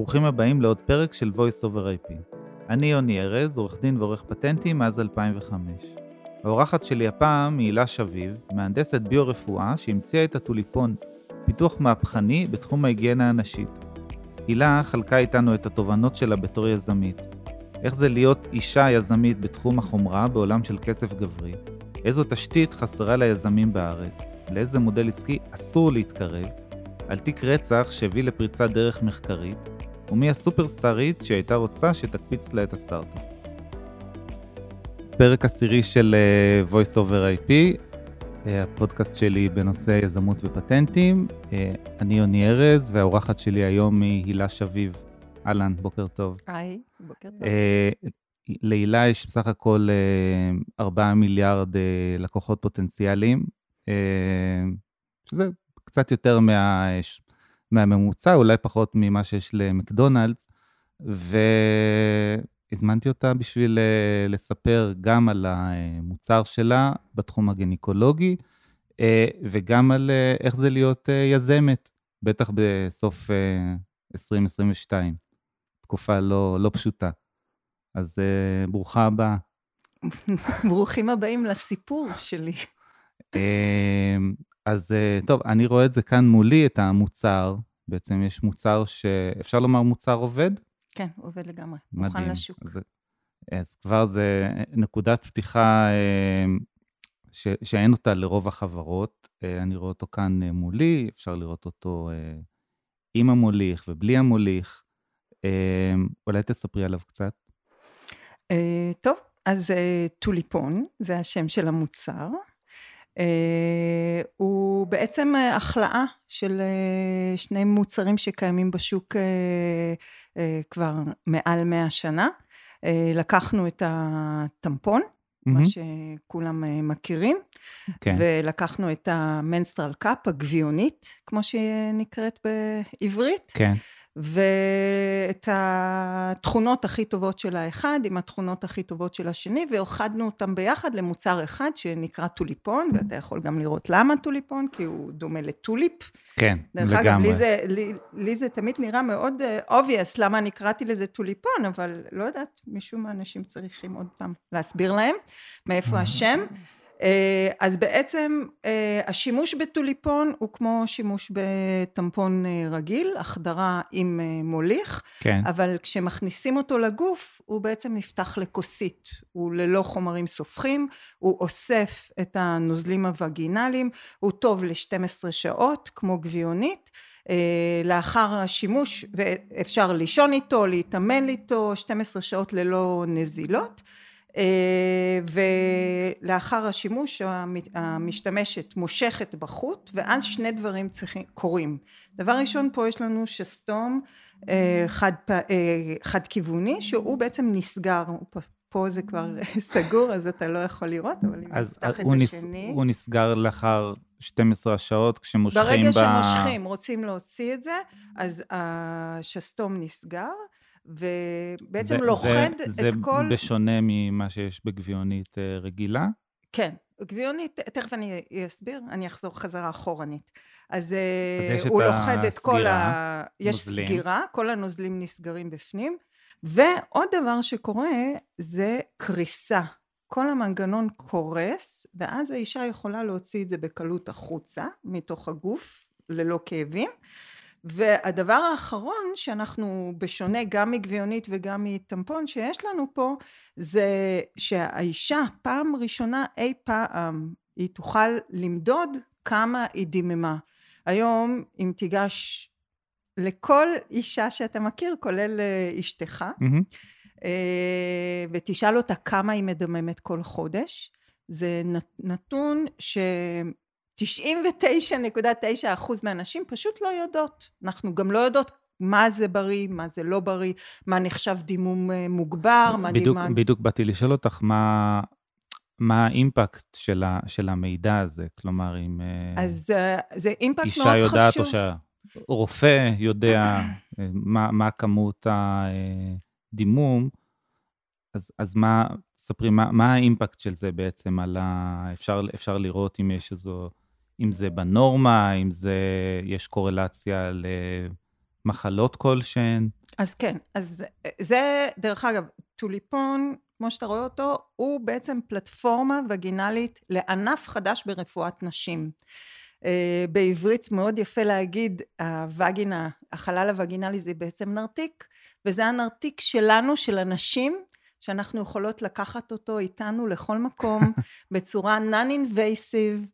ברוכים הבאים לעוד פרק של voice over IP. אני יוני ארז, עורך דין ועורך פטנטים מאז 2005. האורחת שלי הפעם היא הילה שביב, מהנדסת ביו-רפואה שהמציאה את הטוליפון, פיתוח מהפכני בתחום ההיגיינה הנשית. הילה חלקה איתנו את התובנות שלה בתור יזמית. איך זה להיות אישה יזמית בתחום החומרה בעולם של כסף גברי, איזו תשתית חסרה ליזמים בארץ, לאיזה מודל עסקי אסור להתקרב, על תיק רצח שהביא לפריצת דרך מחקרית, ומי הסופרסטארית שהייתה רוצה שתקפיץ לה את הסטארט-אפ. פרק עשירי של uh, voice over IP, uh, הפודקאסט שלי בנושא יזמות ופטנטים. Uh, אני יוני ארז, והאורחת שלי היום היא הילה שביב. אהלן, בוקר טוב. היי, בוקר טוב. להילה יש בסך הכל uh, 4 מיליארד לקוחות פוטנציאליים, שזה קצת יותר מה, מהממוצע, אולי פחות ממה שיש למקדונלדס, והזמנתי אותה בשביל אה, לספר גם על המוצר שלה בתחום הגניקולוגי, אה, וגם על אה, איך זה להיות יזמת, בטח בסוף 2022. תקופה לא, לא פשוטה. אז ברוכה הבאה. ברוכים הבאים לסיפור שלי. אז אה, טוב, אני רואה את זה כאן מולי, את המוצר. בעצם יש מוצר שאפשר לומר מוצר עובד? כן, עובד לגמרי, מדהים. מוכן לשוק. אז, אז כבר זה נקודת פתיחה אה, ש, שאין אותה לרוב החברות. אה, אני רואה אותו כאן מולי, אפשר לראות אותו עם המוליך ובלי המוליך. אולי תספרי עליו קצת. טוב, אז טוליפון, זה השם של המוצר. אה, הוא בעצם אה, החלאה של אה, שני מוצרים שקיימים בשוק כבר מעל מאה שנה. לקחנו את הטמפון, mm-hmm. מה שכולם מכירים, כן. ולקחנו את המנסטרל קאפ, הגביונית, כמו שהיא נקראת בעברית. כן. ואת התכונות הכי טובות של האחד עם התכונות הכי טובות של השני ואוחדנו אותם ביחד למוצר אחד שנקרא טוליפון ואתה יכול גם לראות למה טוליפון כי הוא דומה לטוליפ. כן, דרך לגמרי. דרך אגב, לי זה, לי, לי זה תמיד נראה מאוד uh, obvious למה אני קראתי לזה טוליפון אבל לא יודעת, משום מה אנשים צריכים עוד פעם להסביר להם מאיפה השם. אה, אז בעצם אה, השימוש בטוליפון הוא כמו שימוש בטמפון אה, רגיל, החדרה עם מוליך, כן. אבל כשמכניסים אותו לגוף הוא בעצם נפתח לכוסית, הוא ללא חומרים סופחים, הוא אוסף את הנוזלים הווגינליים, הוא טוב ל-12 שעות כמו גביונית, לאחר השימוש ואפשר לישון איתו, להתאמן איתו, 12 שעות ללא נזילות ולאחר השימוש המשתמשת מושכת בחוט ואז שני דברים צריכים, קורים. דבר ראשון פה יש לנו שסתום אה, חד, אה, חד כיווני שהוא בעצם נסגר, פה זה כבר סגור אז אתה לא יכול לראות אבל אם נפתח את השני. הוא נסגר לאחר 12 שעות כשמושכים ברגע ב... שמושכים רוצים להוציא את זה אז השסתום נסגר ובעצם זה, לוכד זה, את זה כל... זה בשונה ממה שיש בגביונית אה, רגילה? כן, גביונית, תכף אני אסביר, אני אחזור חזרה אחורנית. אז, אה, אז הוא לוכד את כל ה... יש נוזלים. סגירה, כל הנוזלים נסגרים בפנים, ועוד דבר שקורה זה קריסה. כל המנגנון קורס, ואז האישה יכולה להוציא את זה בקלות החוצה, מתוך הגוף, ללא כאבים. והדבר האחרון שאנחנו בשונה גם מגביונית וגם מטמפון שיש לנו פה זה שהאישה פעם ראשונה אי פעם היא תוכל למדוד כמה היא דיממה. היום אם תיגש לכל אישה שאתה מכיר כולל אה, אשתך mm-hmm. ותשאל אותה כמה היא מדממת כל חודש זה נתון ש... 99.9% מהנשים פשוט לא יודעות. אנחנו גם לא יודעות מה זה בריא, מה זה לא בריא, מה נחשב דימום אה, מוגבר, מה בדיוק, דימה... בדיוק באתי לשאול אותך מה, מה האימפקט של, ה, של המידע הזה, כלומר, אם אה, אז uh, זה אימפקט מאוד חשוב. אישה יודעת או שהרופא יודע מה, מה כמות הדימום, אז, אז מה, ספרי, מה, מה האימפקט של זה בעצם על ה... אפשר, אפשר לראות אם יש איזו... אם זה בנורמה, אם זה, יש קורלציה מחלות כלשהן? אז כן, אז זה, דרך אגב, טוליפון, כמו שאתה רואה אותו, הוא בעצם פלטפורמה וגינלית לענף חדש ברפואת נשים. אה, בעברית מאוד יפה להגיד, הווגינה, החלל הווגינלי זה בעצם נרתיק, וזה הנרתיק שלנו, של הנשים, שאנחנו יכולות לקחת אותו איתנו לכל מקום, בצורה non-invasive,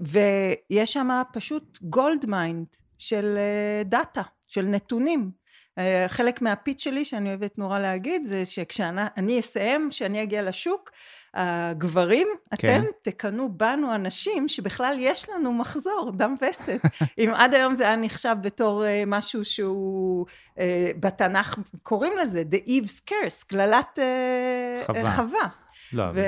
ויש שם פשוט gold mine של דאטה, של נתונים. אה, חלק מה pitch שלי שאני אוהבת נורא להגיד זה שכשאני אסיים, כשאני אגיע לשוק, הגברים, כן. אתם תקנו בנו אנשים שבכלל יש לנו מחזור, דם וסת. אם עד היום זה היה נחשב בתור uh, משהו שהוא, uh, בתנ"ך קוראים לזה, The Eve's Curse, קללת uh, חווה. חווה. לא, ו...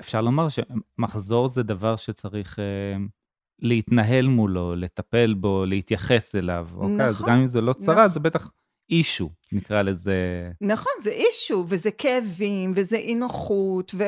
אפשר לומר שמחזור זה דבר שצריך uh, להתנהל מולו, לטפל בו, להתייחס אליו. נכון. אוקיי? אז גם אם זה לא צרה, נכון. זה בטח אישו, נקרא לזה. נכון, זה אישו, וזה כאבים, וזה אי נוחות, ו...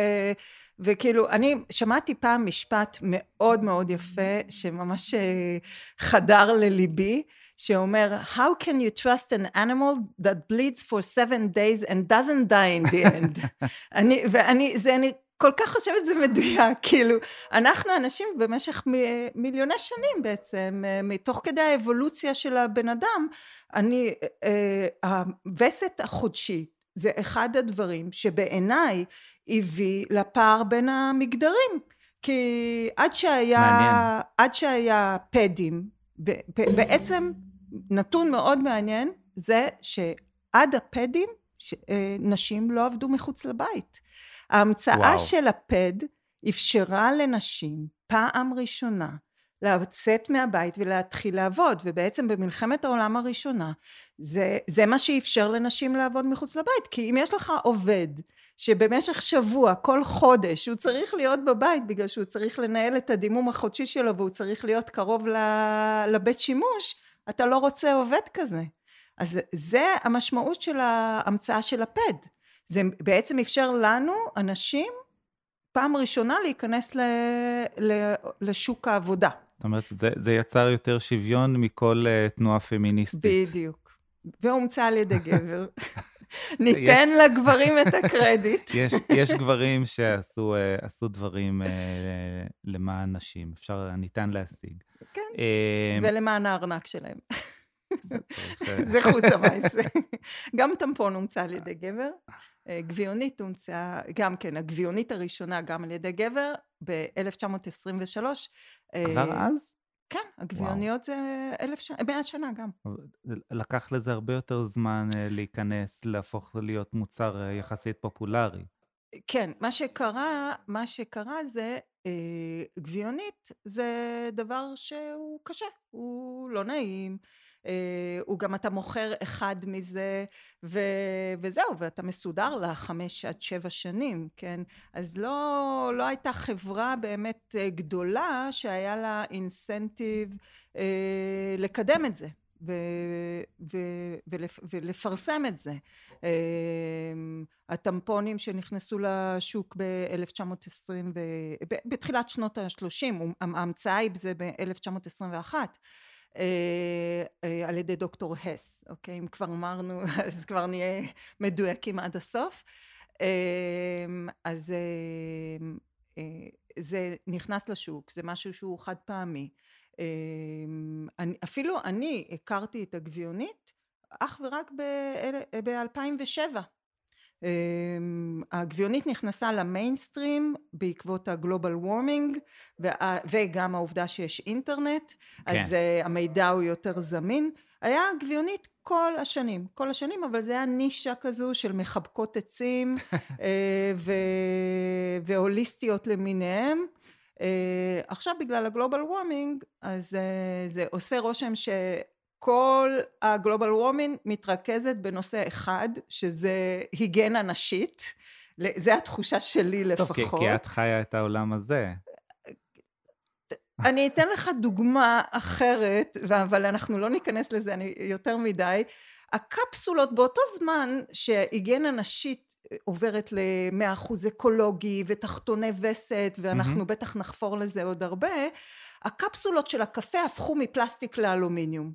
וכאילו, אני שמעתי פעם משפט מאוד מאוד יפה, שממש אה, חדר לליבי, שאומר, How can you trust an animal that bleeds for seven days and doesn't die in the end? אני, ואני, זה, אני כל כך חושבת שזה מדויק, כאילו, אנחנו אנשים במשך מ- מיליוני שנים בעצם, אה, מתוך כדי האבולוציה של הבן אדם, אני, אה, הווסת החודשית זה אחד הדברים שבעיניי הביא לפער בין המגדרים. כי עד שהיה, מעניין. עד שהיה פדים, בעצם נתון מאוד מעניין זה שעד הפדים אה, נשים לא עבדו מחוץ לבית. ההמצאה וואו. של הפד אפשרה לנשים פעם ראשונה לצאת מהבית ולהתחיל לעבוד ובעצם במלחמת העולם הראשונה זה, זה מה שאפשר לנשים לעבוד מחוץ לבית כי אם יש לך עובד שבמשך שבוע כל חודש הוא צריך להיות בבית בגלל שהוא צריך לנהל את הדימום החודשי שלו והוא צריך להיות קרוב לבית שימוש אתה לא רוצה עובד כזה אז זה המשמעות של ההמצאה של הפד זה בעצם אפשר לנו, אנשים, פעם ראשונה להיכנס ל, ל, לשוק העבודה. זאת אומרת, זה, זה יצר יותר שוויון מכל uh, תנועה פמיניסטית. בדיוק. והומצא על ידי גבר. ניתן יש... לגברים את הקרדיט. יש, יש גברים שעשו uh, דברים uh, למען נשים, אפשר, ניתן להשיג. כן, ולמען הארנק שלהם. זה חוץ המעשה. גם טמפון הומצא על ידי גבר. אה, גביונית הומצאה, גם כן, הגביונית הראשונה גם על ידי גבר ב-1923. כבר אה, אז? כן, הגביוניות זה אלף שנה, מאה שנה גם. לקח לזה הרבה יותר זמן אה, להיכנס, להפוך להיות מוצר יחסית פופולרי. כן, מה שקרה, מה שקרה זה, גביונית זה דבר שהוא קשה, הוא לא נעים. אה, הוא גם אתה מוכר אחד מזה ו, וזהו ואתה מסודר לחמש עד שבע שנים כן? אז לא לא הייתה חברה באמת אה, גדולה שהיה לה אינסנטיב אה, לקדם את זה ו, ו, ולפ, ולפרסם את זה. אה, הטמפונים שנכנסו לשוק ב-1920 בתחילת שנות ה-30 ההמצאה היא בזה ב-1921 אה, אה, על ידי דוקטור הס, אוקיי? אם כבר אמרנו אז כבר נהיה מדויקים עד הסוף. אמ, אז אה, זה נכנס לשוק, זה משהו שהוא חד פעמי. אמ, אפילו אני הכרתי את הגביונית אך ורק ב-2007 אמ, הגביונית נכנסה למיינסטרים בעקבות הגלובל וורמינג וגם העובדה שיש אינטרנט כן. אז uh, המידע הוא יותר זמין היה גביונית כל השנים כל השנים אבל זה היה נישה כזו של מחבקות עצים uh, ו... והוליסטיות למיניהם uh, עכשיו בגלל הגלובל וורמינג אז זה עושה רושם ש... כל הגלובל וורמינג מתרכזת בנושא אחד שזה היגנה נשית זה התחושה שלי לפחות. טוב, כי, כי את חיה את העולם הזה. אני אתן לך דוגמה אחרת, אבל אנחנו לא ניכנס לזה אני, יותר מדי. הקפסולות באותו זמן שהיגנה נשית עוברת ל-100% אקולוגי ותחתוני וסת, ואנחנו mm-hmm. בטח נחפור לזה עוד הרבה, הקפסולות של הקפה הפכו מפלסטיק לאלומיניום.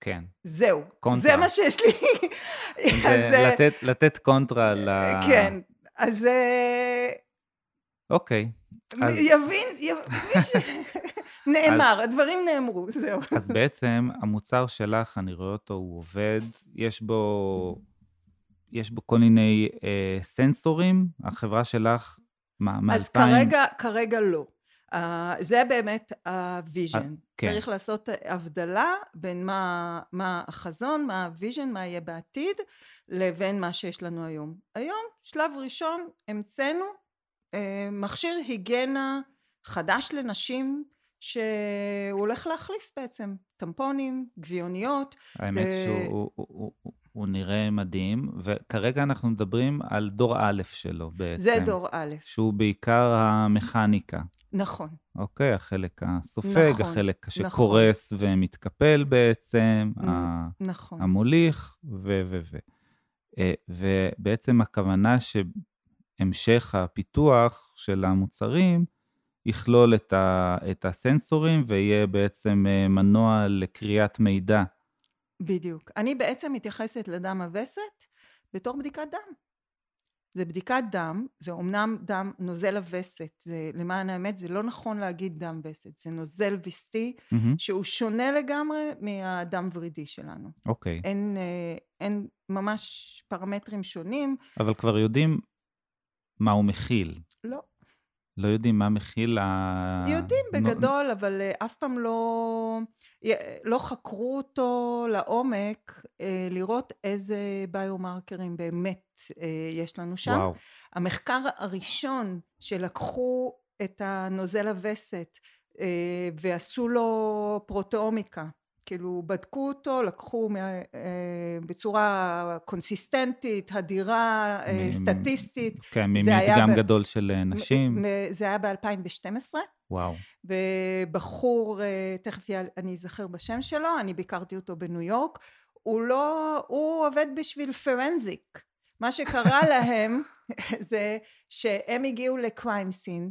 כן. זהו. קונטרה. זה מה שיש לי. אז, לתת, לתת קונטרה ל... כן. אז... אוקיי. אז... יבין, יבין ש... נאמר, אז, הדברים נאמרו, זהו. אז בעצם המוצר שלך, אני רואה אותו, הוא עובד, יש בו, יש בו כל מיני אה, סנסורים, החברה שלך, מה, מ-2000? אז כרגע, כרגע לא. אה, זה באמת ה vision. אה, כן. צריך לעשות הבדלה בין מה, מה החזון, מה ה vision, מה יהיה בעתיד, לבין מה שיש לנו היום. היום, שלב ראשון, המצאנו uh, מכשיר היגיינה חדש לנשים, שהוא הולך להחליף בעצם טמפונים, גביעוניות. האמת זה... שהוא הוא, הוא, הוא, הוא נראה מדהים, וכרגע אנחנו מדברים על דור א' שלו בעצם. זה דור א'. שהוא בעיקר המכניקה. נכון. אוקיי, החלק הסופג, נכון, החלק שקורס נכון. ומתקפל בעצם, נכון. המוליך, ו... ו... ו. אה, ובעצם הכוונה שהמשך הפיתוח של המוצרים, יכלול את, ה, את הסנסורים ויהיה בעצם אה, מנוע לקריאת מידע. בדיוק. אני בעצם מתייחסת לדם הווסת בתור בדיקת דם. זה בדיקת דם, זה אומנם דם נוזל הווסת, זה למען האמת זה לא נכון להגיד דם וסת, זה נוזל וסטי mm-hmm. שהוא שונה לגמרי מהדם ורידי שלנו. אוקיי. Okay. אין, אה, אין ממש פרמטרים שונים. אבל כבר יודעים מה הוא מכיל. לא. לא יודעים מה מכיל ה... יודעים בגדול, נו... אבל uh, אף פעם לא, לא חקרו אותו לעומק, uh, לראות איזה ביומרקרים באמת uh, יש לנו שם. וואו. המחקר הראשון שלקחו את הנוזל הווסת ועשו לו פרוטאומיקה, כאילו בדקו אותו, לקחו אה, בצורה קונסיסטנטית, הדירה, אה, סטטיסטית. כן, ממדגם ב... גדול של אה, נשים. זה היה ב-2012. וואו. ובחור, תכף אני אזכר בשם שלו, אני ביקרתי אותו בניו יורק, הוא לא, הוא עובד בשביל פרנזיק. מה שקרה להם זה שהם הגיעו לקריים סין,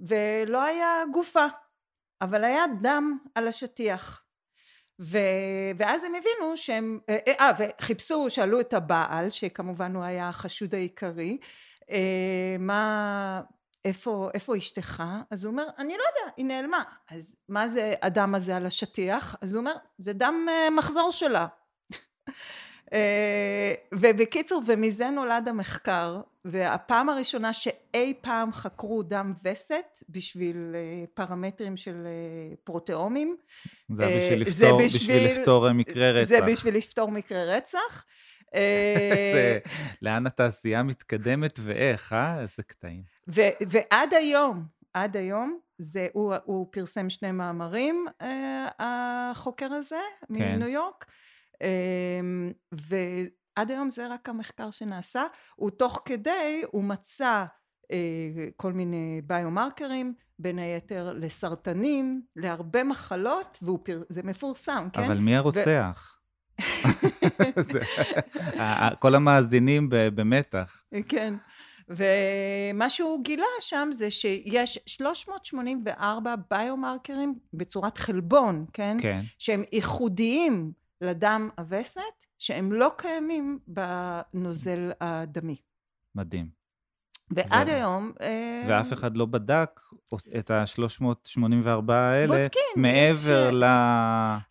ולא היה גופה, אבל היה דם על השטיח. ו... ואז הם הבינו שהם, אה, אה, אה וחיפשו, שאלו את הבעל, שכמובן הוא היה החשוד העיקרי, אה, מה, איפה, איפה אשתך? אז הוא אומר, אני לא יודע, היא נעלמה. אז מה זה הדם הזה על השטיח? אז הוא אומר, זה דם מחזור שלה. אה, ובקיצור, ומזה נולד המחקר, והפעם הראשונה שאי פעם חקרו דם וסת בשביל אה, פרמטרים של אה, פרוטאומים. זה בשביל לפתור, זה בשביל, בשביל לפתור מקרה רצח. זה בשביל לפתור מקרה רצח. זה, לאן התעשייה מתקדמת ואיך, אה? איזה קטעים. ו, ועד היום, עד היום, זה, הוא, הוא פרסם שני מאמרים, החוקר הזה, כן. מניו יורק. אמ, ועד היום זה רק המחקר שנעשה, הוא תוך כדי, הוא מצא אה, כל מיני ביומרקרים, בין היתר לסרטנים, להרבה מחלות, וזה מפורסם, כן? אבל מי הרוצח? כל המאזינים במתח. כן. ומה שהוא גילה שם זה שיש 384 ביומרקרים בצורת חלבון, כן? כן. שהם ייחודיים לדם הווסת, שהם לא קיימים בנוזל הדמי. מדהים. ועד ו... היום... אה, ואף אחד לא בדק את ה-384 האלה בודקים, מעבר יש... ל...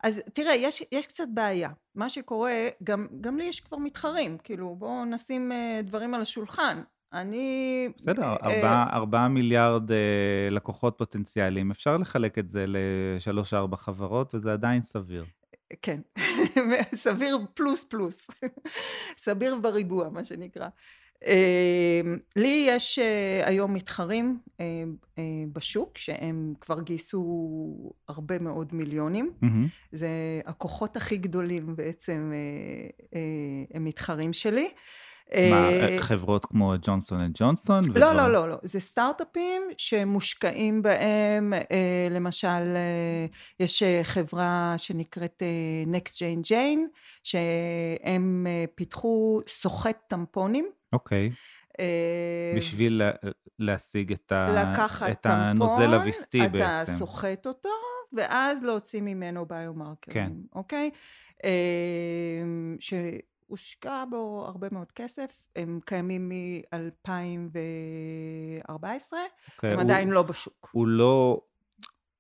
אז תראה, יש, יש קצת בעיה. מה שקורה, גם, גם לי יש כבר מתחרים, כאילו, בואו נשים uh, דברים על השולחן. אני... בסדר, אה, ארבעה ארבע מיליארד אה, לקוחות פוטנציאליים, אפשר לחלק את זה לשלוש-ארבע חברות, וזה עדיין סביר. כן, סביר פלוס פלוס, סביר בריבוע מה שנקרא. אמ, לי יש אה, היום מתחרים אה, אה, בשוק שהם כבר גייסו הרבה מאוד מיליונים, mm-hmm. זה הכוחות הכי גדולים בעצם הם מתחרים שלי. מה, אה, חברות כמו ג'ונסון אנד ג'ונסון? לא, לא, לא, לא. זה סטארט-אפים שמושקעים בהם, אה, למשל, אה, יש חברה שנקראת Next Jane Jane, שהם פיתחו סוחט טמפונים. אוקיי. בשביל להשיג את, ה... את הנוזל הוויסטי בעצם. אתה סוחט אותו, ואז להוציא ממנו ביומרקרים, כן. אוקיי? שהושקע בו הרבה מאוד כסף, הם קיימים מ-2014, אוקיי, הם הוא, עדיין לא בשוק. הוא לא,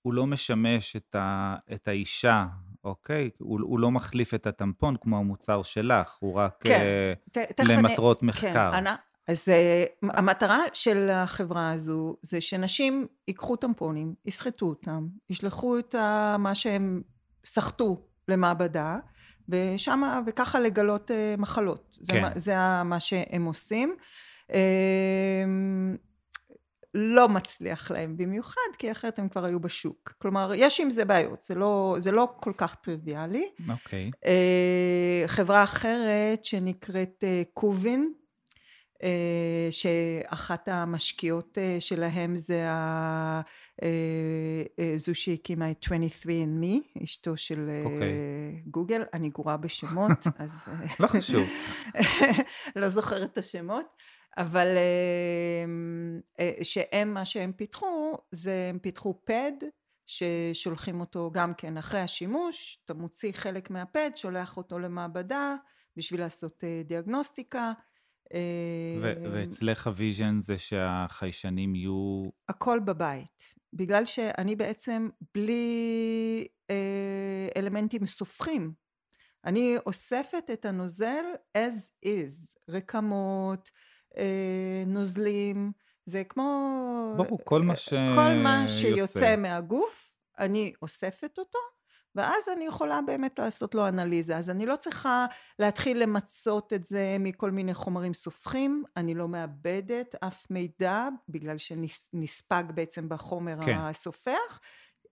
הוא לא משמש את, ה, את האישה, אוקיי? הוא, הוא לא מחליף את הטמפון כמו המוצר שלך, הוא רק כן, uh, למטרות אני, כן, מחקר. כן, אז uh, המטרה של החברה הזו זה שנשים ייקחו טמפונים, יסחטו אותם, ישלחו את מה שהם סחטו למעבדה, ושמה, וככה לגלות uh, מחלות. כן. זה, זה מה שהם עושים. Uh, לא מצליח להם במיוחד, כי אחרת הם כבר היו בשוק. כלומר, יש עם זה בעיות, זה לא, זה לא כל כך טריוויאלי. אוקיי. Okay. Uh, חברה אחרת שנקראת uh, קובין, שאחת המשקיעות שלהם זה זו שהקימה את 23andMe, אשתו של uh, אוקיי. okay. גוגל, אני גרועה בשמות, אז... לא חשוב. לא זוכרת את השמות. אבל אה, שהם מה שהם פיתחו זה הם פיתחו פד ששולחים אותו גם כן אחרי השימוש אתה מוציא חלק מהפד שולח אותו למעבדה בשביל לעשות אה, דיאגנוסטיקה ואצלך ה vision זה שהחיישנים יהיו... הכל בבית. בגלל שאני בעצם בלי אה, אלמנטים סופחים. אני אוספת את הנוזל as is, רקמות, אה, נוזלים, זה כמו... ברור, כל מה שיוצא. כל מה שיוצא מהגוף, אני אוספת אותו, ואז אני יכולה באמת לעשות לו אנליזה. אז אני לא צריכה להתחיל למצות את זה מכל מיני חומרים סופחים, אני לא מאבדת אף מידע, בגלל שנספג בעצם בחומר כן. הסופח.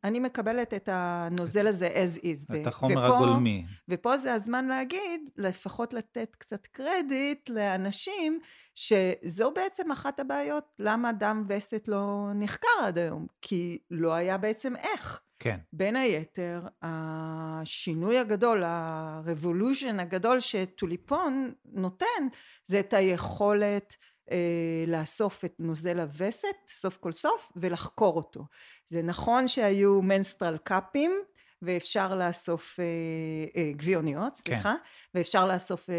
אני מקבלת את הנוזל הזה as is. את החומר ופה, הגולמי. ופה זה הזמן להגיד, לפחות לתת קצת קרדיט לאנשים, שזו בעצם אחת הבעיות, למה דם וסת לא נחקר עד היום, כי לא היה בעצם איך. כן. בין היתר, השינוי הגדול, הרבולושן הגדול שטוליפון נותן, זה את היכולת אה, לאסוף את נוזל הווסת סוף כל סוף ולחקור אותו. זה נכון שהיו מנסטרל קאפים ואפשר לאסוף אה, אה, גביוניות, כן. סליחה, כן. ואפשר לאסוף אה,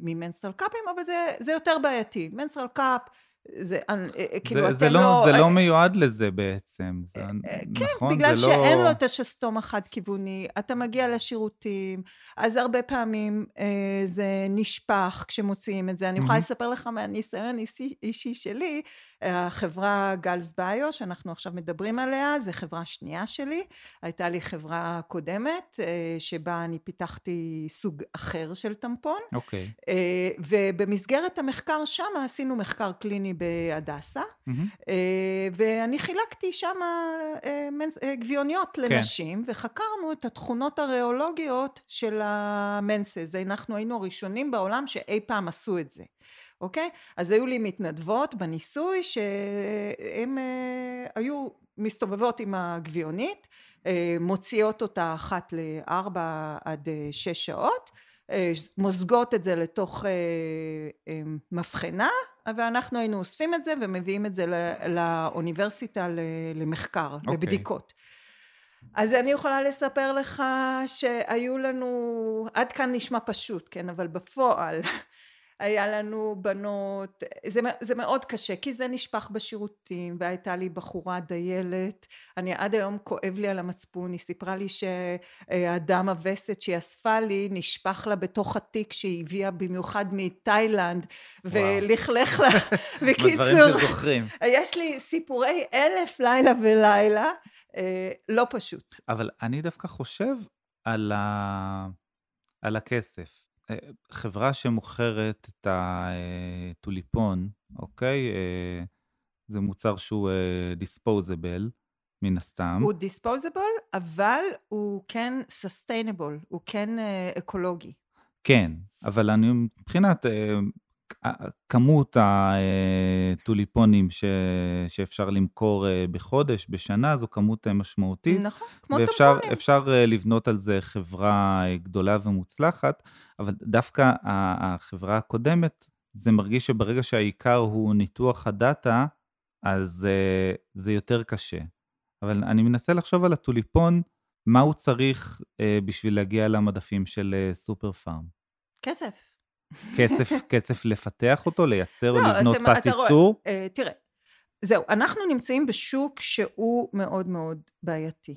ממנסטרל קאפים, אבל זה, זה יותר בעייתי. מנסטרל קאפ זה, אה, אה, כאילו, אתם זה לא... לא זה לא מיועד לזה בעצם, זה, כן, נכון? בגלל זה שאין לא... לו את השסתום החד-כיווני, אתה מגיע לשירותים, אז הרבה פעמים אה, זה נשפך כשמוציאים את זה. אני יכולה לספר לך מהניסיון אישי, אישי שלי, החברה גלס ביו, שאנחנו עכשיו מדברים עליה, זו חברה שנייה שלי. הייתה לי חברה קודמת, שבה אני פיתחתי סוג אחר של טמפון. אוקיי. Okay. ובמסגרת המחקר שם עשינו מחקר קליני בהדסה, mm-hmm. ואני חילקתי שם אה, אה, גביוניות כן. לנשים. וחקרנו את התכונות הריאולוגיות של המנסס. אנחנו היינו הראשונים בעולם שאי פעם עשו את זה. אוקיי? אז היו לי מתנדבות בניסוי שהן היו מסתובבות עם הגביונית, מוציאות אותה אחת לארבע עד שש שעות, מוזגות את זה לתוך מבחנה ואנחנו היינו אוספים את זה ומביאים את זה לאוניברסיטה למחקר, okay. אוקיי. לבדיקות. אז אני יכולה לספר לך שהיו לנו, עד כאן נשמע פשוט, כן, אבל בפועל היה לנו בנות, זה, זה מאוד קשה כי זה נשפך בשירותים והייתה לי בחורה דיילת, אני עד היום כואב לי על המצפון, היא סיפרה לי שהדם הווסת שהיא אספה לי נשפך לה בתוך התיק שהיא הביאה במיוחד מתאילנד ולכלך לה, בקיצור. יש לי סיפורי אלף לילה ולילה, אה, לא פשוט. אבל אני דווקא חושב על, ה... על הכסף. אה, חברה שמוכרת את הטוליפון, אוקיי? אה, זה מוצר שהוא דיספוזבל, אה, מן הסתם. הוא דיספוזבל, אבל הוא כן סוסטיינבול, הוא כן אקולוגי. כן, אבל אני מבחינת כמות הטוליפונים ש... שאפשר למכור אה, בחודש, בשנה, זו כמות אה, משמעותית. נכון, כמו טומפונים. ואפשר אה, לבנות על זה חברה גדולה ומוצלחת, אבל דווקא החברה הקודמת, זה מרגיש שברגע שהעיקר הוא ניתוח הדאטה, אז זה יותר קשה. אבל אני מנסה לחשוב על הטוליפון מה הוא צריך אה, בשביל להגיע למדפים של אה, סופר פארם? כסף. כסף, כסף לפתח אותו, לייצר לא, או לבנות אתה, פס אתה ייצור? רואה, uh, תראה, זהו, אנחנו נמצאים בשוק שהוא מאוד מאוד בעייתי.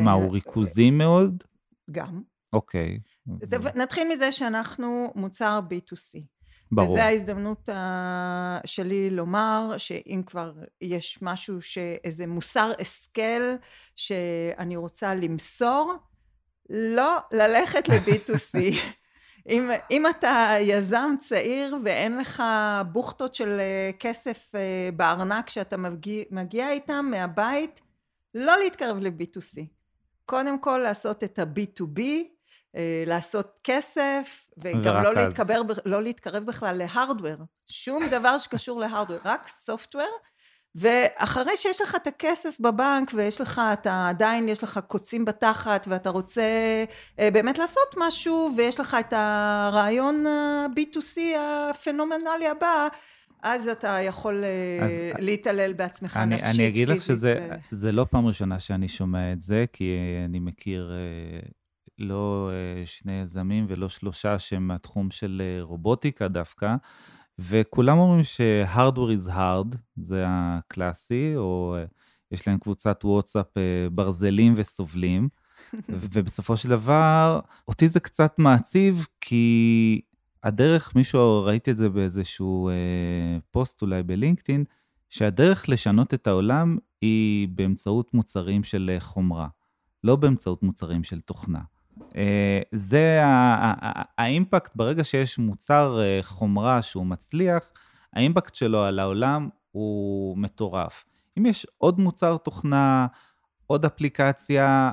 מה, הוא ריכוזי מאוד? גם. אוקיי. נתחיל מזה שאנחנו מוצר B2C. ברור. וזו ההזדמנות שלי לומר שאם כבר יש משהו, איזה מוסר השכל שאני רוצה למסור, לא ללכת ל-B2C. אם, אם אתה יזם צעיר ואין לך בוכטות של אה, כסף אה, בארנק שאתה מגיע, מגיע איתם מהבית, לא להתקרב ל-B2C. קודם כל לעשות את ה-B2B, אה, לעשות כסף, וגם לא להתקרב, לא להתקרב בכלל להארדוור. שום דבר שקשור להארדוור, רק סופטוור. ואחרי שיש לך את הכסף בבנק ויש לך, אתה עדיין יש לך קוצים בתחת ואתה רוצה אה, באמת לעשות משהו ויש לך את הרעיון ה-B2C הפנומנלי הבא, אז אתה יכול אה, אז, להתעלל בעצמך אני, נפשית, אני אגיד לך שזה ו... לא פעם ראשונה שאני שומע את זה, כי אני מכיר לא שני יזמים ולא שלושה שהם מהתחום של רובוטיקה דווקא, וכולם אומרים ש-hardware is hard, זה הקלאסי, או יש להם קבוצת וואטסאפ ברזלים וסובלים, ובסופו של דבר, אותי זה קצת מעציב, כי הדרך, מישהו, ראיתי את זה באיזשהו אה, פוסט אולי בלינקדאין, שהדרך לשנות את העולם היא באמצעות מוצרים של חומרה, לא באמצעות מוצרים של תוכנה. אה, זה האימפקט, ברגע שיש מוצר אה, חומרה שהוא מצליח, האימפקט שלו על העולם הוא מטורף. אם יש עוד מוצר תוכנה, עוד אפליקציה,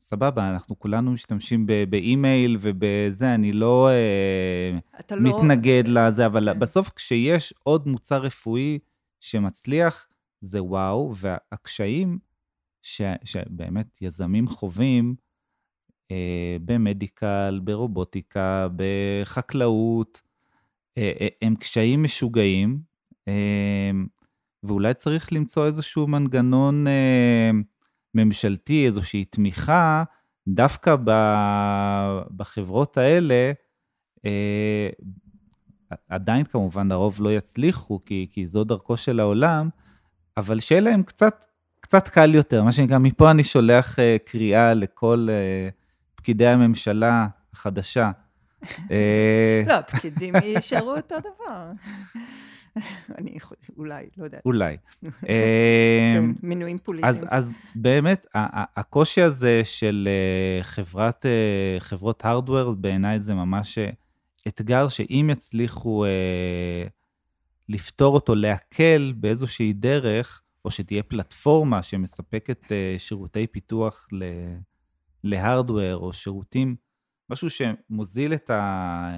סבבה, אנחנו כולנו משתמשים באימייל ובזה, אני לא, אה, לא מתנגד לא... לזה, אבל כן. בסוף כשיש עוד מוצר רפואי שמצליח, זה וואו, והקשיים ש, שבאמת יזמים חווים, במדיקל, ברובוטיקה, בחקלאות, אה, אה, הם קשיים משוגעים, ואולי צריך למצוא איזשהו מנגנון ממשלתי, איזושהי תמיכה, דווקא בחברות האלה, עדיין כמובן הרוב לא יצליחו, כי, כי זו דרכו של העולם, אבל שיהיה להם קצת, קצת קל יותר, מה שנקרא, מפה אני שולח קריאה לכל... פקידי הממשלה החדשה. אה, לא, פקידים יישארו אותו דבר. אני אולי, לא יודעת. אולי. כן, אה, מינויים פוליטיים. אז באמת, הקושי הזה של אה, חברת, חברות הארדוור, בעיניי זה ממש אתגר שאם יצליחו לפתור אותו, להקל באיזושהי דרך, או שתהיה פלטפורמה שמספקת שירותי פיתוח ל... להארדוור או שירותים, משהו שמוזיל את, ה...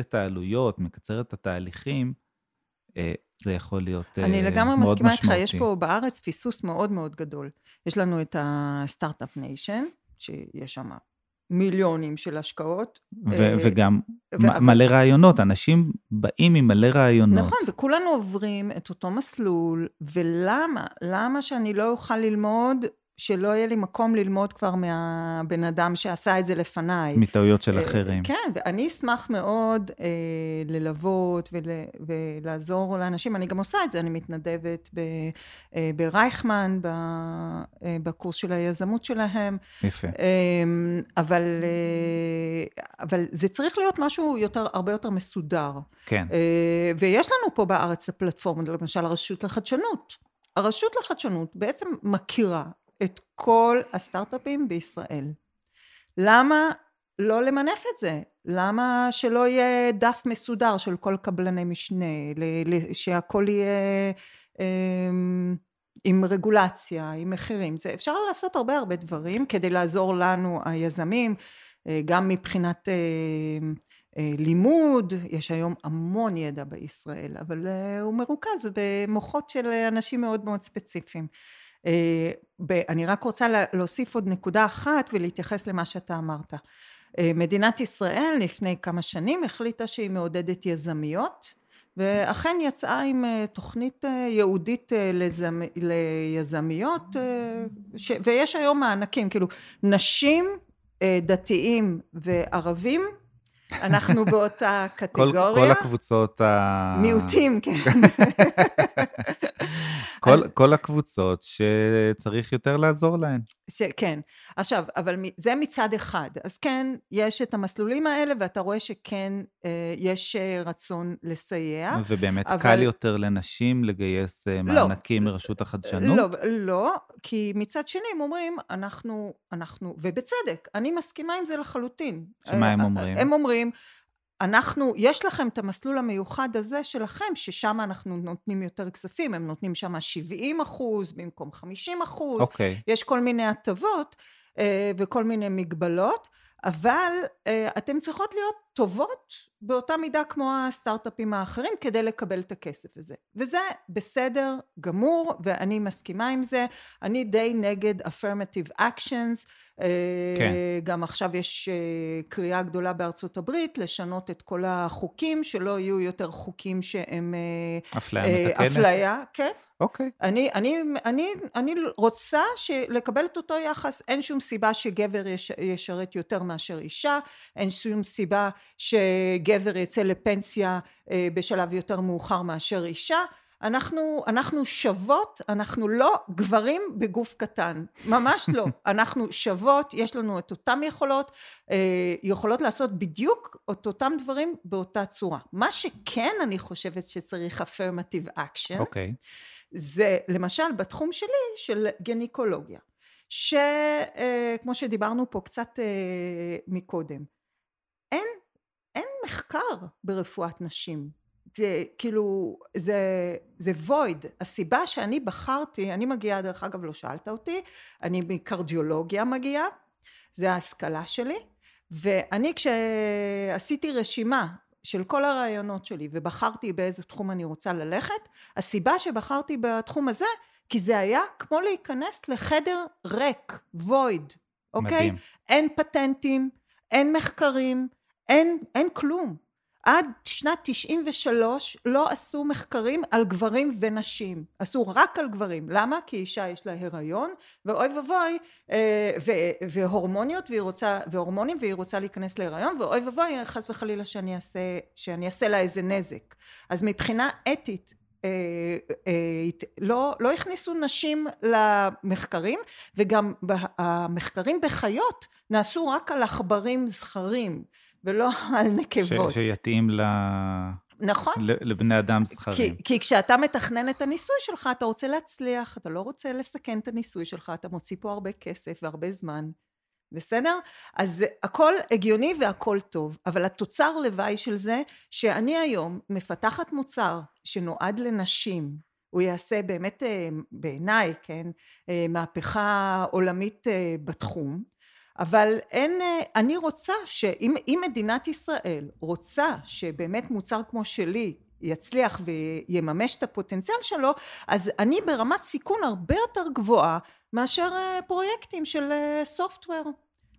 את העלויות, מקצר את התהליכים, אה, זה יכול להיות מאוד משמעותי. אני לגמרי מסכימה איתך, יש פה בארץ פיסוס מאוד מאוד גדול. יש לנו את ה Start-Up Nation, שיש שם מיליונים של השקעות. ו- אה, וגם ו- מלא רעיונות, אנשים באים עם מלא רעיונות. נכון, וכולנו עוברים את אותו מסלול, ולמה? למה שאני לא אוכל ללמוד שלא יהיה לי מקום ללמוד כבר מהבן אדם שעשה את זה לפניי. מטעויות של אה, אחרים. כן, ואני אשמח מאוד אה, ללוות ול, ולעזור לאנשים. אני גם עושה את זה, אני מתנדבת ב, אה, ברייכמן, ב, אה, בקורס של היזמות שלהם. יפה. אה, אבל, אה, אבל זה צריך להיות משהו יותר, הרבה יותר מסודר. כן. אה, ויש לנו פה בארץ הפלטפורמה, למשל הרשות לחדשנות. הרשות לחדשנות בעצם מכירה את כל הסטארט-אפים בישראל. למה לא למנף את זה? למה שלא יהיה דף מסודר של כל קבלני משנה, שהכל יהיה אמ, עם רגולציה, עם מחירים, זה אפשר לעשות הרבה הרבה דברים כדי לעזור לנו היזמים, אה, גם מבחינת אה, אה, לימוד, יש היום המון ידע בישראל, אבל הוא מרוכז במוחות של אנשים מאוד מאוד ספציפיים. אה, אני רק רוצה להוסיף עוד נקודה אחת ולהתייחס למה שאתה אמרת. אה, מדינת ישראל לפני כמה שנים החליטה שהיא מעודדת יזמיות ואכן יצאה עם אה, תוכנית ייעודית לזמ... ליזמיות, ש... ויש היום מענקים, כאילו נשים, דתיים וערבים אנחנו באותה קטגוריה. כל, כל הקבוצות ה... מיעוטים, כן. כל, כל הקבוצות שצריך יותר לעזור להן. ש, כן. עכשיו, אבל זה מצד אחד. אז כן, יש את המסלולים האלה, ואתה רואה שכן אה, יש אה, רצון לסייע. ובאמת אבל... קל יותר לנשים לגייס אה, לא. מענקים לא, מרשות החדשנות? לא, לא, כי מצד שני הם אומרים, אנחנו, אנחנו, ובצדק, אני מסכימה עם זה לחלוטין. שמה הם אומרים? הם אומרים, אנחנו, יש לכם את המסלול המיוחד הזה שלכם, ששם אנחנו נותנים יותר כספים, הם נותנים שם 70 אחוז במקום 50 אחוז, okay. אוקיי. יש כל מיני הטבות אה, וכל מיני מגבלות, אבל אה, אתן צריכות להיות טובות באותה מידה כמו הסטארט-אפים האחרים כדי לקבל את הכסף הזה. וזה בסדר גמור ואני מסכימה עם זה. אני די נגד affirmative actions. אה, כן. גם עכשיו יש אה, קריאה גדולה בארצות הברית לשנות את כל החוקים, שלא יהיו יותר חוקים שהם... אפליה מתקנת? אפליה, כן. אוקיי. אני, אני, אני, אני רוצה לקבל את אותו יחס, אין שום סיבה שגבר יש, ישרת יותר מאשר אישה, אין שום סיבה שגבר יצא לפנסיה אה, בשלב יותר מאוחר מאשר אישה, אנחנו, אנחנו שוות, אנחנו לא גברים בגוף קטן, ממש לא. אנחנו שוות, יש לנו את אותן יכולות, אה, יכולות לעשות בדיוק את אותם דברים באותה צורה. מה שכן אני חושבת שצריך affirmative action, okay. אוקיי. זה למשל בתחום שלי של גניקולוגיה, שכמו אה, שדיברנו פה קצת מקודם, אין מחקר ברפואת נשים. זה כאילו, זה, זה וויד. הסיבה שאני בחרתי, אני מגיעה, דרך אגב, לא שאלת אותי, אני מקרדיולוגיה מגיעה, זה ההשכלה שלי, ואני כשעשיתי רשימה של כל הרעיונות שלי ובחרתי באיזה תחום אני רוצה ללכת, הסיבה שבחרתי בתחום הזה, כי זה היה כמו להיכנס לחדר ריק, וויד, אוקיי? מדהים. אין פטנטים, אין מחקרים, אין, אין כלום. עד שנת 93 לא עשו מחקרים על גברים ונשים, עשו רק על גברים. למה? כי אישה יש לה הריון, ואוי ואבוי, אה, והורמוניות, והיא רוצה, והורמונים, והיא רוצה להיכנס להיריון, ואוי ואבוי, חס וחלילה שאני אעשה, שאני אעשה לה איזה נזק. אז מבחינה אתית, אה, אה, לא, לא הכניסו נשים למחקרים וגם המחקרים בחיות נעשו רק על עכברים זכרים ולא על נקבות. ש, שיתאים ל... נכון. לבני אדם זכרים. כי, כי כשאתה מתכנן את הניסוי שלך, אתה רוצה להצליח, אתה לא רוצה לסכן את הניסוי שלך, אתה מוציא פה הרבה כסף והרבה זמן. בסדר? אז הכל הגיוני והכל טוב, אבל התוצר לוואי של זה, שאני היום מפתחת מוצר שנועד לנשים, הוא יעשה באמת אה, בעיניי, כן, אה, מהפכה עולמית אה, בתחום, אבל אין, אה, אני רוצה שאם מדינת ישראל רוצה שבאמת מוצר כמו שלי יצליח ויממש את הפוטנציאל שלו, אז אני ברמת סיכון הרבה יותר גבוהה מאשר אה, פרויקטים של סופטוור. אה,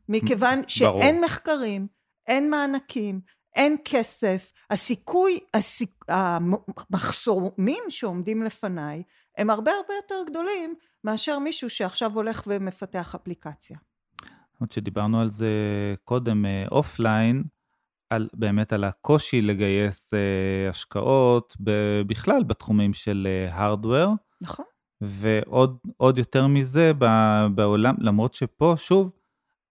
מכיוון שאין מחקרים, אין מענקים, אין כסף, הסיכוי, הסיכ... המחסומים שעומדים לפניי הם הרבה הרבה יותר גדולים מאשר מישהו שעכשיו הולך ומפתח אפליקציה. עוד שדיברנו על זה קודם אופליין, אה, על, באמת על הקושי לגייס uh, השקעות בכלל בתחומים של הארדוור. אה, נכון. ועוד יותר מזה בעולם, למרות שפה, שוב,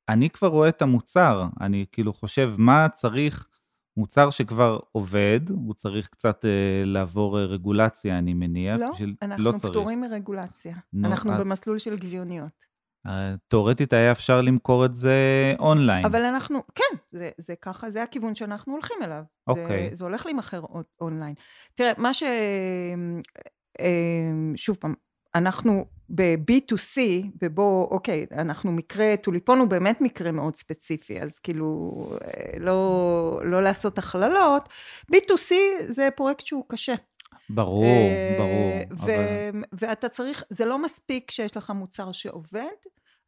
אני כבר רואה את המוצר, אני כאילו חושב מה צריך, מוצר שכבר עובד, הוא צריך קצת uh, לעבור רגולציה, אני מניח. לא, אנחנו לא פטורים מרגולציה. נו, אנחנו אז... במסלול של גביוניות. תאורטית היה אפשר למכור את זה אונליין. אבל אנחנו, כן, זה, זה ככה, זה הכיוון שאנחנו הולכים אליו. אוקיי. זה, זה הולך להימכר אונליין. תראה, מה ש... אה, שוב פעם, אנחנו ב-B2C, ובו, אוקיי, אנחנו מקרה, טוליפון הוא באמת מקרה מאוד ספציפי, אז כאילו, אה, לא, לא לעשות הכללות. B2C זה פרויקט שהוא קשה. ברור, אה, ברור. ו- אבל... ואתה צריך, זה לא מספיק שיש לך מוצר שעובד,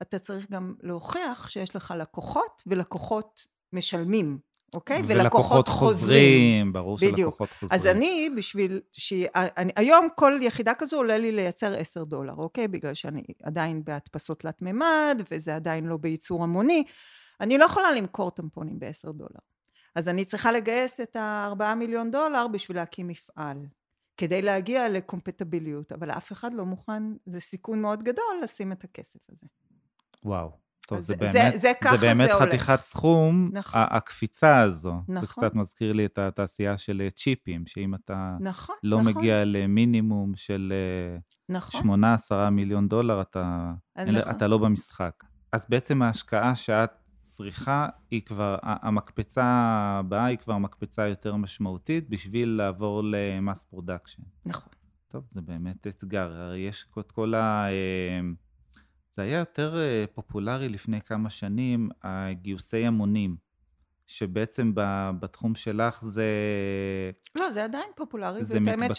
אתה צריך גם להוכיח שיש לך לקוחות, ולקוחות משלמים. אוקיי? ולקוחות חוזרים. ברור בדיוק. שלקוחות חוזרים. אז אני, בשביל ש... אני, היום כל יחידה כזו עולה לי לייצר 10 דולר, אוקיי? בגלל שאני עדיין בהדפסות תלת מימד, וזה עדיין לא בייצור המוני. אני לא יכולה למכור טמפונים ב-10 דולר. אז אני צריכה לגייס את ה-4 מיליון דולר בשביל להקים מפעל. כדי להגיע לקומפטביליות, אבל אף אחד לא מוכן, זה סיכון מאוד גדול לשים את הכסף הזה. וואו. טוב, זה, זה באמת, זה, זה, זה באמת זה חתיכת הולך. סכום, נכון. הקפיצה הזו. נכון. זה קצת מזכיר לי את התעשייה של אה, צ'יפים, שאם אתה נכון, לא נכון. מגיע למינימום של אה, נכון. 8-10 מיליון דולר, אתה, נכון. אתה לא במשחק. אז בעצם ההשקעה שאת צריכה היא כבר, המקפצה הבאה היא כבר מקפצה יותר משמעותית בשביל לעבור ל mass production. נכון. טוב, זה באמת אתגר. הרי יש את כל ה... זה היה יותר אה, פופולרי לפני כמה שנים, הגיוסי המונים, שבעצם בתחום שלך זה... לא, זה עדיין פופולרי, זה מתבקש. האמת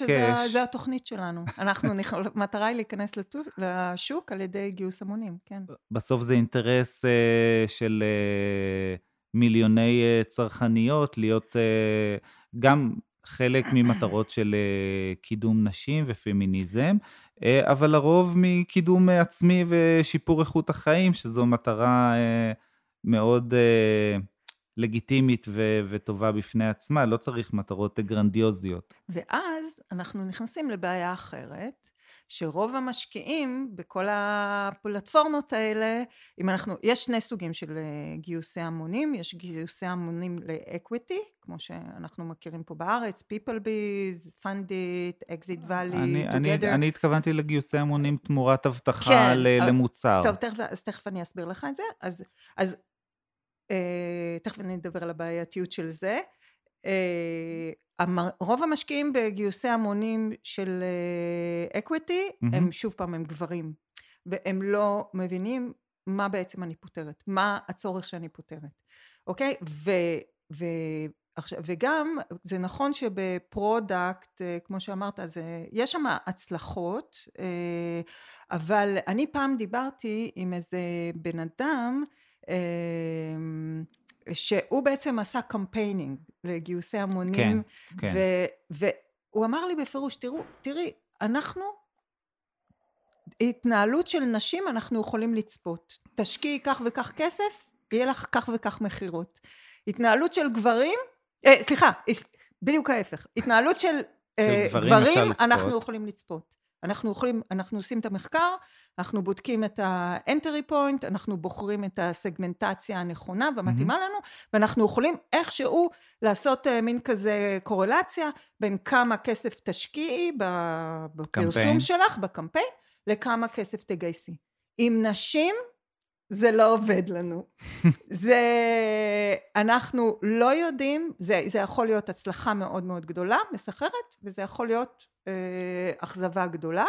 שזה התוכנית שלנו. אנחנו, המטרה היא להיכנס לשוק על ידי גיוס המונים, כן. בסוף זה אינטרס אה, של אה, מיליוני צרכניות להיות גם חלק ממטרות של קידום נשים ופמיניזם, אבל לרוב מקידום עצמי ושיפור איכות החיים, שזו מטרה אה, מאוד אה, לגיטימית ו- וטובה בפני עצמה, לא צריך מטרות גרנדיוזיות. ואז אנחנו נכנסים לבעיה אחרת, שרוב המשקיעים בכל הפלטפורמות האלה, אם אנחנו, יש שני סוגים של אה, גיוסי המונים, יש גיוסי המונים לאקוויטי, כמו שאנחנו מכירים פה בארץ, People Biz, Fundit, Exit Valley, אני, Together. אני, אני התכוונתי לגיוסי המונים תמורת הבטחה כן, למוצר. טוב, תכף, אז תכף אני אסביר לך את זה. אז, אז אה, תכף אני אדבר על הבעייתיות של זה. אה, רוב המשקיעים בגיוסי המונים של equity mm-hmm. הם שוב פעם הם גברים והם לא מבינים מה בעצם אני פותרת, מה הצורך שאני פותרת, אוקיי? ו, ו, עכשיו, וגם זה נכון שב product כמו שאמרת זה, יש שם הצלחות אבל אני פעם דיברתי עם איזה בן אדם שהוא בעצם עשה campaigning לגיוסי המונים, כן, כן. והוא אמר לי בפירוש, תראו, תראי, אנחנו, התנהלות של נשים אנחנו יכולים לצפות. תשקיעי כך וכך כסף, יהיה לך כך וכך מכירות. התנהלות של גברים, אה, סליחה, בדיוק ההפך. התנהלות של, של אה, גברים, גברים אנחנו יכולים לצפות. אנחנו יכולים, אנחנו עושים את המחקר, אנחנו בודקים את ה-entry point, אנחנו בוחרים את הסגמנטציה הנכונה והמתאימה mm-hmm. לנו, ואנחנו יכולים איכשהו לעשות uh, מין כזה קורלציה בין כמה כסף תשקיעי בפרסום קמפיין. שלך, בקמפיין, לכמה כסף תגייסי. עם נשים זה לא עובד לנו. זה, אנחנו לא יודעים, זה, זה יכול להיות הצלחה מאוד מאוד גדולה, מסחררת, וזה יכול להיות אה, אכזבה גדולה.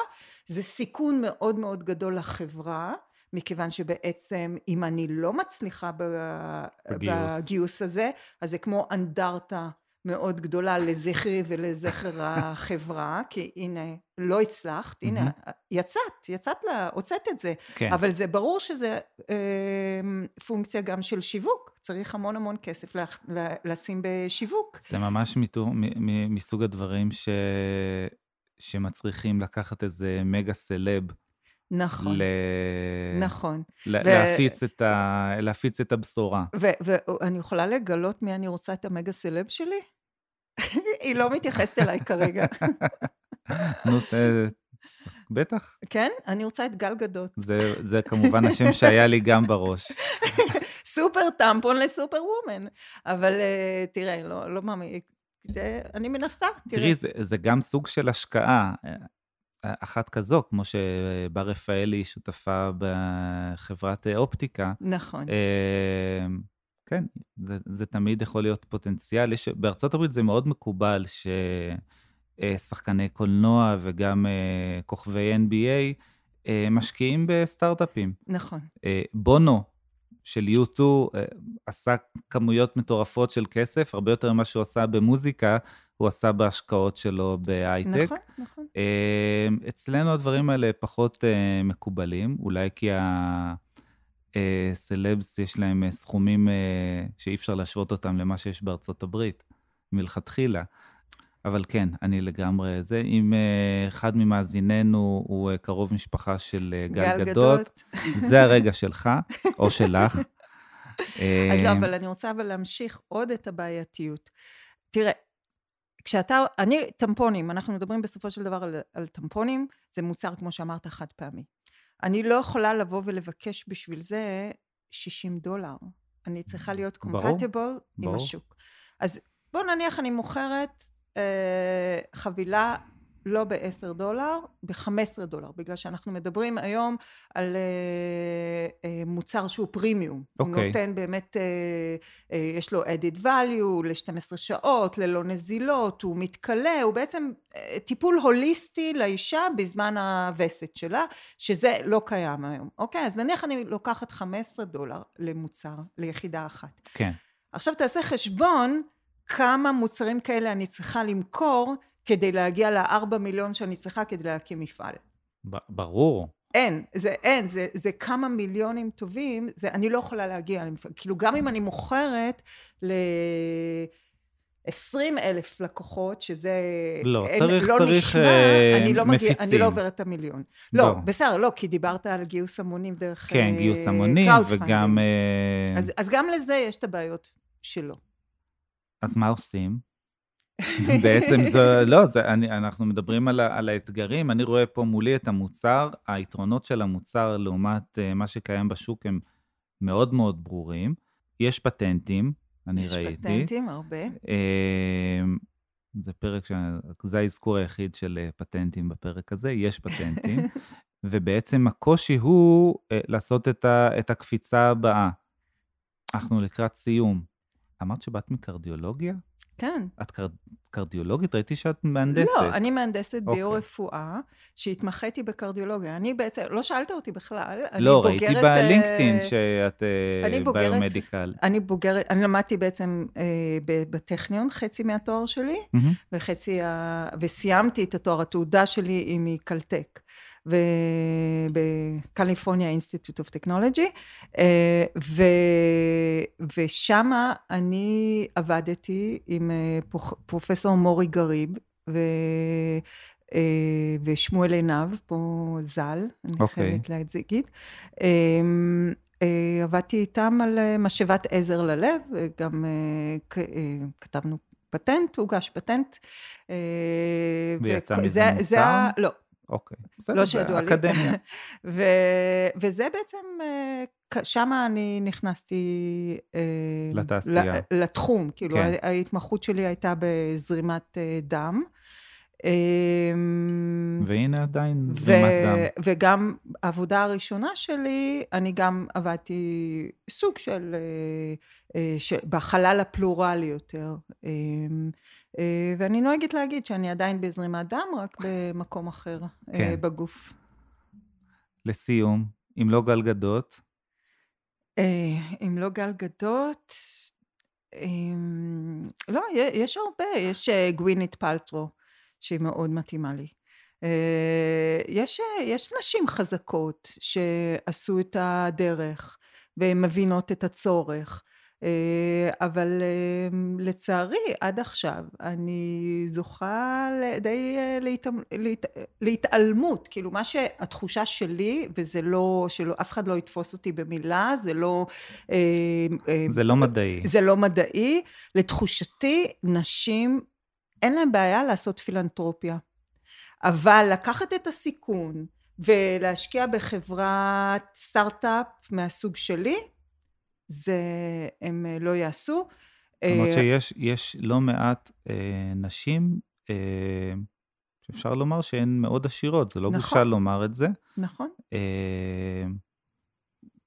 זה סיכון מאוד מאוד גדול לחברה, מכיוון שבעצם אם אני לא מצליחה בגיוס, בגיוס הזה, אז זה כמו אנדרטה מאוד גדולה לזכרי ולזכר החברה, כי הנה, לא הצלחת, הנה, יצאת, יצאת, לה, הוצאת את זה, כן. אבל זה ברור שזה אה, פונקציה גם של שיווק, צריך המון המון כסף לה, לשים בשיווק. זה ממש מתור, מ, מסוג הדברים ש, שמצריכים לקחת איזה מגה סלב. נכון, ל... נכון. ל... ו... להפיץ, את ה... להפיץ את הבשורה. ואני יכולה לגלות מי אני רוצה את המגה סלב שלי? היא לא מתייחסת אליי כרגע. נו, בטח. כן? אני רוצה את גל גדות. זה, זה כמובן השם שהיה לי גם בראש. סופר טמפון לסופר וומן. אבל uh, תראה, לא, לא מאמין, אני מנסה, תראה. תראי, זה, זה גם סוג של השקעה. אחת כזו, כמו שבר רפאלי שותפה בחברת אופטיקה. נכון. כן, זה, זה תמיד יכול להיות פוטנציאל. יש, בארצות הברית זה מאוד מקובל ששחקני קולנוע וגם אה, כוכבי NBA אה, משקיעים בסטארט-אפים. נכון. אה, בונו של U2 עשה כמויות מטורפות של כסף, הרבה יותר ממה שהוא עשה במוזיקה, הוא עשה בהשקעות שלו בהייטק. נכון, נכון. אצלנו הדברים האלה פחות מקובלים, אולי כי ה... אה, סלבס יש להם אה, סכומים אה, שאי אפשר להשוות אותם למה שיש בארצות הברית, מלכתחילה. אבל כן, אני לגמרי זה. אם אה, אחד ממאזיננו הוא אה, קרוב משפחה של אה, גל, גל גדות, זה הרגע שלך, או שלך. אז לא, אבל אני רוצה אבל להמשיך עוד את הבעייתיות. תראה, כשאתה, אני, טמפונים, אנחנו מדברים בסופו של דבר על, על טמפונים, זה מוצר, כמו שאמרת, חד פעמי. אני לא יכולה לבוא ולבקש בשביל זה 60 דולר. אני צריכה להיות קומפטיבול עם השוק. אז בוא נניח אני מוכרת אה, חבילה לא ב-10 דולר, ב-15 דולר, בגלל שאנחנו מדברים היום על uh, uh, מוצר שהוא פרימיום. Okay. הוא אוקיי. נותן באמת, uh, uh, יש לו added value ל-12 שעות, ללא נזילות, הוא מתכלה, הוא בעצם uh, טיפול הוליסטי לאישה בזמן הווסת שלה, שזה לא קיים היום. אוקיי? אז נניח אני לוקחת 15 דולר למוצר, ליחידה אחת. כן. Okay. עכשיו תעשה חשבון כמה מוצרים כאלה אני צריכה למכור כדי להגיע לארבע מיליון שאני צריכה כדי להקים מפעל. ברור. אין, זה אין, זה, זה כמה מיליונים טובים, זה, אני לא יכולה להגיע למפעל. כאילו גם אם אני מוכרת ל... 20 אלף לקוחות, שזה... לא, אין, צריך, לא צריך נשמע, אה, אני לא מגיע, מפיצים. אני לא עוברת את המיליון. לא, לא, בסדר, לא, כי דיברת על גיוס המונים דרך כן, אה, גיוס המונים, וגם... אה... אז, אז גם לזה יש את הבעיות שלו. אז מה עושים? בעצם זה, לא, זה, אני, אנחנו מדברים על, על האתגרים, אני רואה פה מולי את המוצר, היתרונות של המוצר לעומת uh, מה שקיים בשוק הם מאוד מאוד ברורים. יש פטנטים, אני יש ראיתי. יש פטנטים, הרבה. Uh, זה פרק, ש... זה האזכור היחיד של uh, פטנטים בפרק הזה, יש פטנטים, ובעצם הקושי הוא uh, לעשות את, ה, את הקפיצה הבאה. אנחנו לקראת סיום. אמרת שבאת מקרדיולוגיה? כן. את קר... קרדיולוגית? ראיתי שאת מהנדסת. לא, אני מהנדסת אוקיי. ביו-רפואה, שהתמחיתי בקרדיולוגיה. אני בעצם, לא שאלת אותי בכלל, לא, ראיתי בוגרת... בלינקדאין uh, שאת uh, ביומדיקל. אני בוגרת, אני למדתי בעצם uh, בטכניון, חצי מהתואר שלי, mm-hmm. וחצי, ה... וסיימתי את התואר, התעודה שלי היא מ Caltech. ב California Institute of Technology, ושם אני עבדתי עם אה, פרופסור מורי גריב, ו... אה, ושמואל עינב, פה ז"ל, אני okay. אוקיי. חייבת להגיד. אה, עבדתי איתם על משאבת עזר ללב, גם כתבנו פטנט, הוגש פטנט. ויצא מזה מוצר? לא, אוקיי, בסדר, לא שידוע לי. אקדמיה. ו- וזה בעצם, אה, שם אני נכנסתי... אה, לתעשייה. לתחום, כאילו כן. ההתמחות שלי הייתה בזרימת אה, דם. והנה עדיין זרימת דם. וגם העבודה הראשונה שלי, אני גם עבדתי סוג של, של בחלל הפלורלי יותר. אה, ואני נוהגת להגיד שאני עדיין בזרימת דם, רק במקום אחר אה, כן. בגוף. לסיום, אם לא גל גדות? אה, אם לא גל גדות, לא, יש הרבה, יש גווינית פלטרו, שהיא מאוד מתאימה לי. יש, יש נשים חזקות שעשו את הדרך והן מבינות את הצורך אבל אה, לצערי עד עכשיו אני זוכה די אה, להתעלמות, כאילו מה שהתחושה שלי, וזה לא, שלא, אף אחד לא יתפוס אותי במילה, זה לא... זה לא מדעי. זה לא מדעי. לתחושתי, נשים, אין להן בעיה לעשות פילנטרופיה. אבל לקחת את הסיכון ולהשקיע בחברת סטארט-אפ מהסוג שלי, זה הם אה, לא יעשו. למרות אה, שיש לא מעט אה, נשים אה, שאפשר לומר שהן מאוד עשירות, זה לא נכון, בושה לומר את זה. נכון. אה,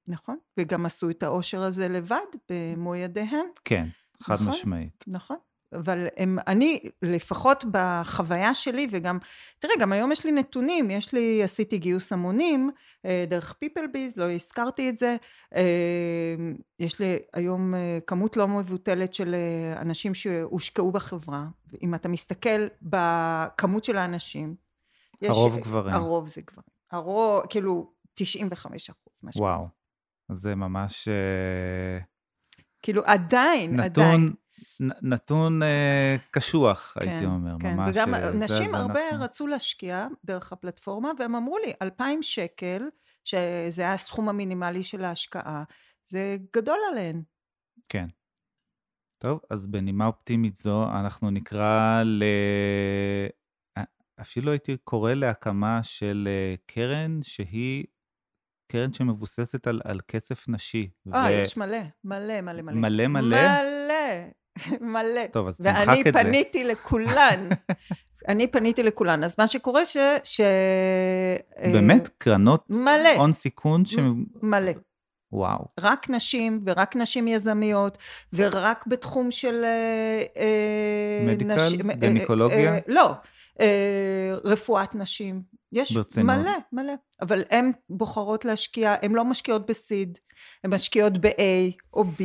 נכון, וגם עשו את העושר הזה לבד במו ידיהם. כן, חד נכון, משמעית. נכון. אבל הם, אני, לפחות בחוויה שלי, וגם, תראה, גם היום יש לי נתונים, יש לי, עשיתי גיוס המונים אה, דרך PeopleBiz, לא הזכרתי את זה, אה, יש לי היום אה, כמות לא מבוטלת של אנשים שהושקעו בחברה, אם אתה מסתכל בכמות של האנשים, הרוב יש, גברים. הרוב זה גברים. הרוב, כאילו, 95 אחוז, משהו וואו. זה ממש... כאילו, עדיין, נתון, עדיין. נתון אה, קשוח, כן, הייתי אומר, כן. ממש. וגם זה, נשים זה הרבה אנחנו... רצו להשקיע דרך הפלטפורמה, והם אמרו לי, 2,000 שקל, שזה היה הסכום המינימלי של ההשקעה, זה גדול עליהן. כן. טוב, אז בנימה אופטימית זו, אנחנו נקרא ל... אפילו הייתי קורא להקמה של אה, קרן שהיא קרן שמבוססת על, על כסף נשי. אה, ו... יש מלא, מלא, מלה. מלא. מלא מלא? מלא, מלא. טוב, אז תמחק את זה. ואני פניתי לכולן. אני פניתי לכולן. אז מה שקורה ש... ש... באמת? קרנות? מלא. הון סיכון? ש... מלא. וואו. רק נשים, ורק נשים יזמיות, ורק בתחום של... אה, אה, מדיקל? נש... גניקולוגיה? אה, לא, רפואת נשים. יש ברצינות. מלא, מלא. אבל הן בוחרות להשקיע, הן לא משקיעות בסיד, הן משקיעות ב-A או B.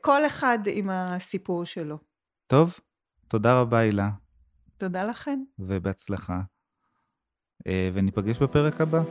כל אחד עם הסיפור שלו. טוב, תודה רבה הילה. תודה לכן. ובהצלחה. וניפגש בפרק הבא.